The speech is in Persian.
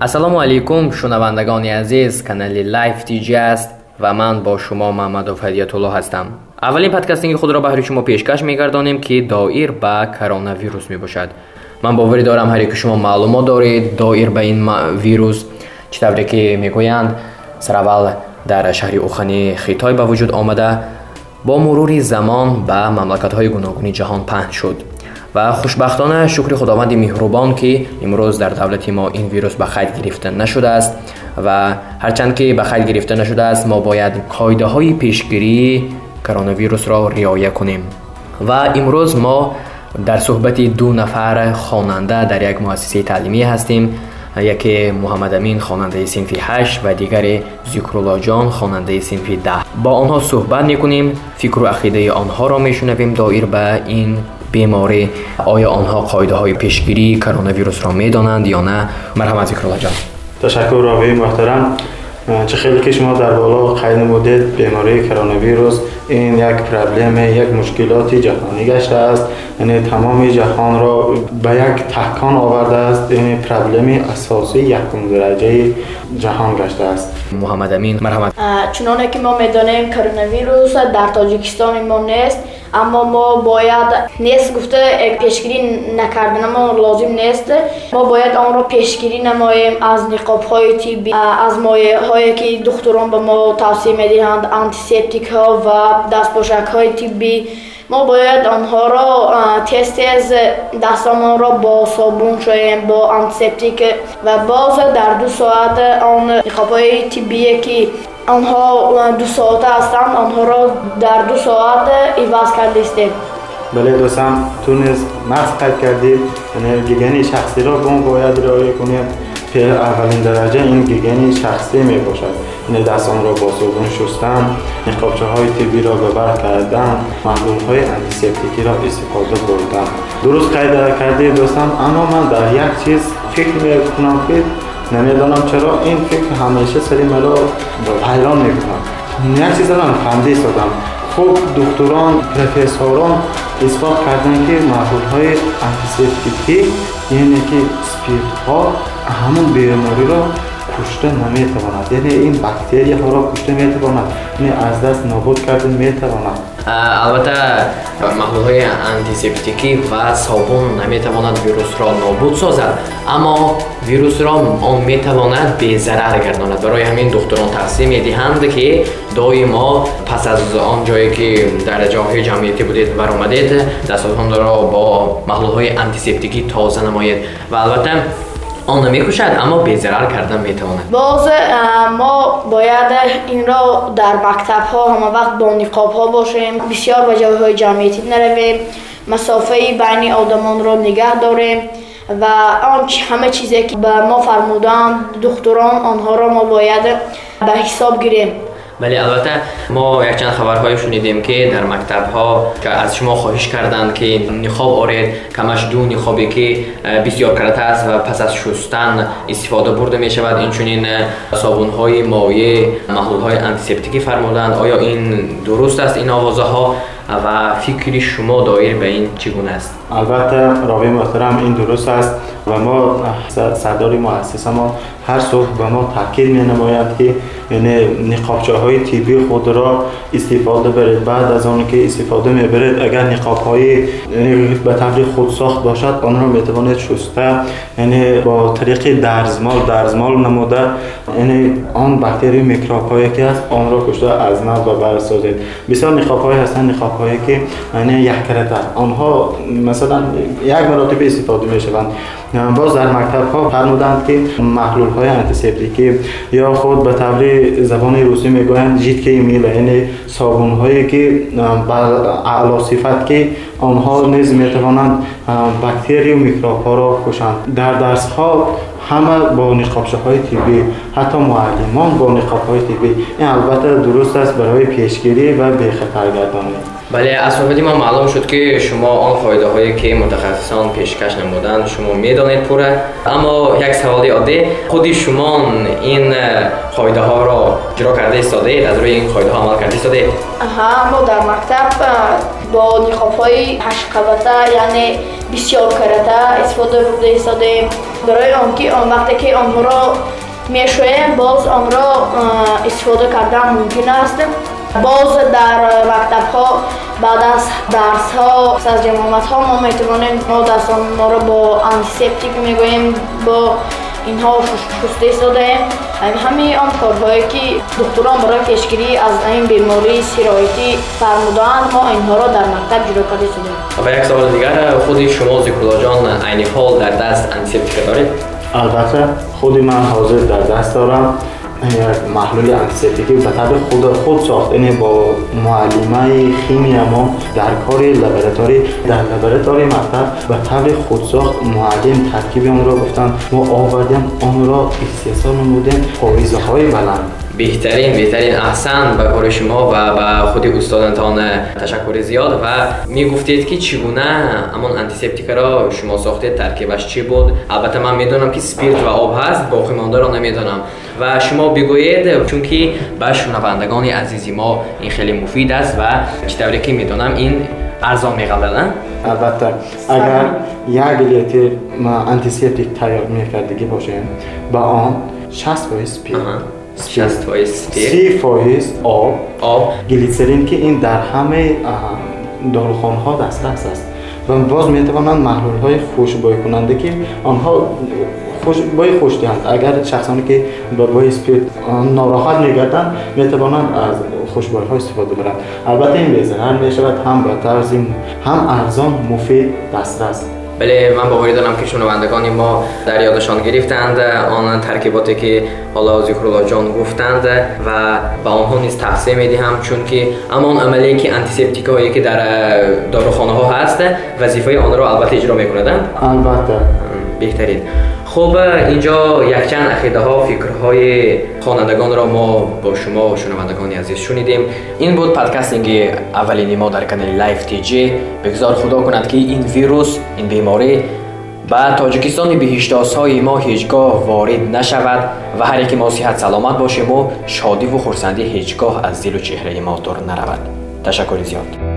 ассалому алайкум шунавандагони азиз канали лайф тиҷи аст ва ман бо шумо маҳмадов ҳадиятулло ҳастам аввалин подкастинги худро баҳри шумо пешкаш мегардонем ки доир ба коронавирус мебошад ман боварӣ дорам ҳаре ки шумо маълумот доред доир ба ин вирус чӣ тавре ки мегӯянд сараввал дар шаҳри ухани хитой ба вуҷуд омада бо мурури замон ба мамлакатҳои гуногуни ҷаҳон паҳн шуд و خوشبختانه شکر خداوند مهربان که امروز در دولت ما این ویروس به خیر گرفته نشده است و هرچند که به خیر گرفته نشده است ما باید قایده های پیشگیری کرونا ویروس را رعایت کنیم. و امروز ما در صحبت دو نفر خواننده در یک مؤسسه تعلیمی هستیم یکی محمد امین خواننده صنف 8 و دیگر زیکرولا جان خواننده صنف 10 با آنها صحبت می‌کنیم فکر و عقیده آنها را میشنویم. دایر به این بیماری. آیا آنها قایده های پیشگیری کرونا ویروس را می دانند یا نه؟ مرحمت ذکرالله جان. تشکر راوی محترم. چه خیلی که شما در بالا قید مدت بیماری کرونا ویروس این یک پرابلم یک مشکلات جهانی گشته است. یعنی تمام جهان را به یک تحکان آورده است. یعنی این پرابلم اساسی یکم درجه جهان گشته است. محمد امین مرحمت چنانه که ما می‌دانیم کرونا ویروس در تاجیکستان ما نیست اما ما باید نیست گفته پیشگیری نکردن ما لازم نیست. ما باید آن را پیشگیری نماییم از نقاب های تیبی از مایه هایی که دکتران به ما توصیه می‌دهند آنتیسپتیک ها و дастпошакҳои тиббӣ мо бояд онҳоро тез тез дастононро бо собун шоем бо антисептик ва боз дар ду соат он ниқобҳои тиббие ки онҳо дусоата ҳастанд онҳоро дар ду соат иваз دستان را با صابون شستم نقابچه های تیبی را ببر کردم محلول های انتیسپتیکی را استفاده بردم. درست قید کرده دوستم اما من در یک چیز فکر می کنم که نمی‌دانم چرا این فکر همیشه سری مرا حیران می کنم یک چیز را فهمده سادم خب دکتران پروفسوران اثبات کردن که محلول های انتیسپتیکی یعنی که سپیرها همون بیماری را کشته نمی‌تواند یعنی این باکتری ها را کشته می‌تواند. یعنی از دست نابود کرده می‌تواند. البته محلول های انتیسپتیکی و صابون نمی‌تواند ویروس را نابود سازد. اما ویروس را آن می‌تواند به ضرر گرداند. برای همین دکتران تقسیم می‌دهند که دایما پس از آن جایی که در جاهای جمعیتی بودید برآمدید دستاتان را با محلول های انتیسپتیکی تازه نمایید. و البته آن می‌کشد اما به ضرر کردن می‌تواند. باز ما باید این را در مکتب ها همه وقت با نقاب ها باشیم. بسیار به جایهای جمعیتی نرویم. مسافه بین آدمان را نگه داریم و آن همه چیزی که به ما فرمودند دختران آنها را ما باید به حساب گیریم. ولی البته ما یک چند خبرهای شنیدیم که در مکتب ها که از شما خواهش کردند که نخاب آرید کمش دو نخابی که بسیار کرده است و پس از شستن استفاده برده می شود. این چنین صابون های مایع محلول های انتیسپتیکی فرمودند. آیا این درست است این آوازه ها و فکری شما دایر به این چگونه است؟ البته راوی محترم این درست است. و ما صدار مؤسسه ما هر صبح به ما تاکید می نماید که یعنی نقابچه های تیبی خود را استفاده برید. بعد از آن که استفاده می برید اگر نقاب های یعنی به طور خود ساخت باشد آن را می توانید شسته یعنی با طریق درزمال درزمال نموده یعنی آن باکتری میکروب هایی که هست آن را کشته از نو و برسازید بسیار نقاب های هستند نقاب هایی که یعنی یک کرده آنها مثلا یک مراتب استفاده می شوند باز در مکتب ها فرمودند که محلول های انتیسپتیکی یا خود به تعبیر زبان روسی می‌گویند جیت که میل یعنی صابون هایی که بر اعلی صفت که آنها نیز می توانند باکتری و میکروب ها را کشند. در درس ها همه با نقابچه های طبی حتی معلمان با نقاب های طبی. این البته درست است برای پیشگیری و به خطر گردانی بله از صحبت ما معلوم شد که شما آن فایده هایی که متخصصان پیشکش نمودند، شما می‌دانید پوره. اما یک سوالی عادی خودی شما این فایده ها را جرا کرده استاده از روی این قاعده ها عمل کرده استاده آها ما در مکتب бо ниқобҳои ҳашқабата яъне бисёр карата истифода бурда истодем барои он ки он вақте ки онҳоро мешӯем боз онро истифода кардан мумкин аст. Боз дар мактабҳо баъд аз дарсҳо аз ҷамоматҳо мо метавонем мо дастонҳоро бо антисептик мегӯем бо اینها پوسته شده. این همه آن کارهایی که دکتران برای پیشگیری از این بیماری سیرایتی فرمودند ما اینها را در مکتب جلو کرده شدیم و یک سوال دیگر خود شما زیکولا جان عین حال در دست انتیسپتیک دارید؟ البته خود من حاضر در دست دارم. محلول انتسپتیکی به طب خود خود ساختن با معلومه شیمی ما در کار لابراتوری در لابراتوری مطلب به خود شاخ معلم ترکیب اون را گفتن ما آوردیم اون را استحصال نمودیم. پاییزه های بلند. بهترین بهترین احسن به کار شما و به خود استادانتان تشکر زیاد و می‌گفتید که چگونه امون انتیسپتیک را شما ساختید ترکیبش چی بود؟ البته من می‌دونم که سپیرت و آب هست باقی مانده را نمی‌دونم و شما بگویید چون که به شنوندگان عزیزی ما این خیلی مفید است و چطوری که می‌دونم این ارزان میقدرن البته اگر یک لیتر ما انتیسپتیک تیار میکردگی باشیم با آن 60 باید سپیرت شست های سپیرت سی فایز آب آب گلیسرین که این در همه داروخانه ها دسترس است و باز می توانند محلول های خوشبای کننده که آنها خوش بای خوش دهند اگر شخصانی که داروهای اسپیرت ناراحت میگردند می توانند از خوشبای ها استفاده برند البته این به می شود هم به طرز هم ارزان مفید دسترس بله من باوری دارم که شنوندگان ما در یادشان گرفتند آن ترکیباتی که حالا ذکرالله جان گفتند و به آنها نیز تقسیم می‌دهم چون که اما آن عملی که انتیسپتیک هایی که در داروخانه ها هست وظیفه آن را البته اجرا می‌کنند البته. بهترین. вазифаи онро албатта иҷро мекунад албатта беҳтарин хуб инҷо якчанд ақидаҳо фикрҳои хонандагонро мо бо шумо шунавандагони азиз шунидем ин буд подкастинги аввалини мо дар канали live tg бигзор худо кунад ки ин вирус ин беморӣ ба тоҷикистони биҳиштосҳои мо ҳеҷ гоҳ ворид нашавад ва ҳар яке мо сиҳат саломат бошему шодиву хурсандӣ ҳеҷ гоҳ аз дилу чеҳраи мо дур наравад ташаккури зиёд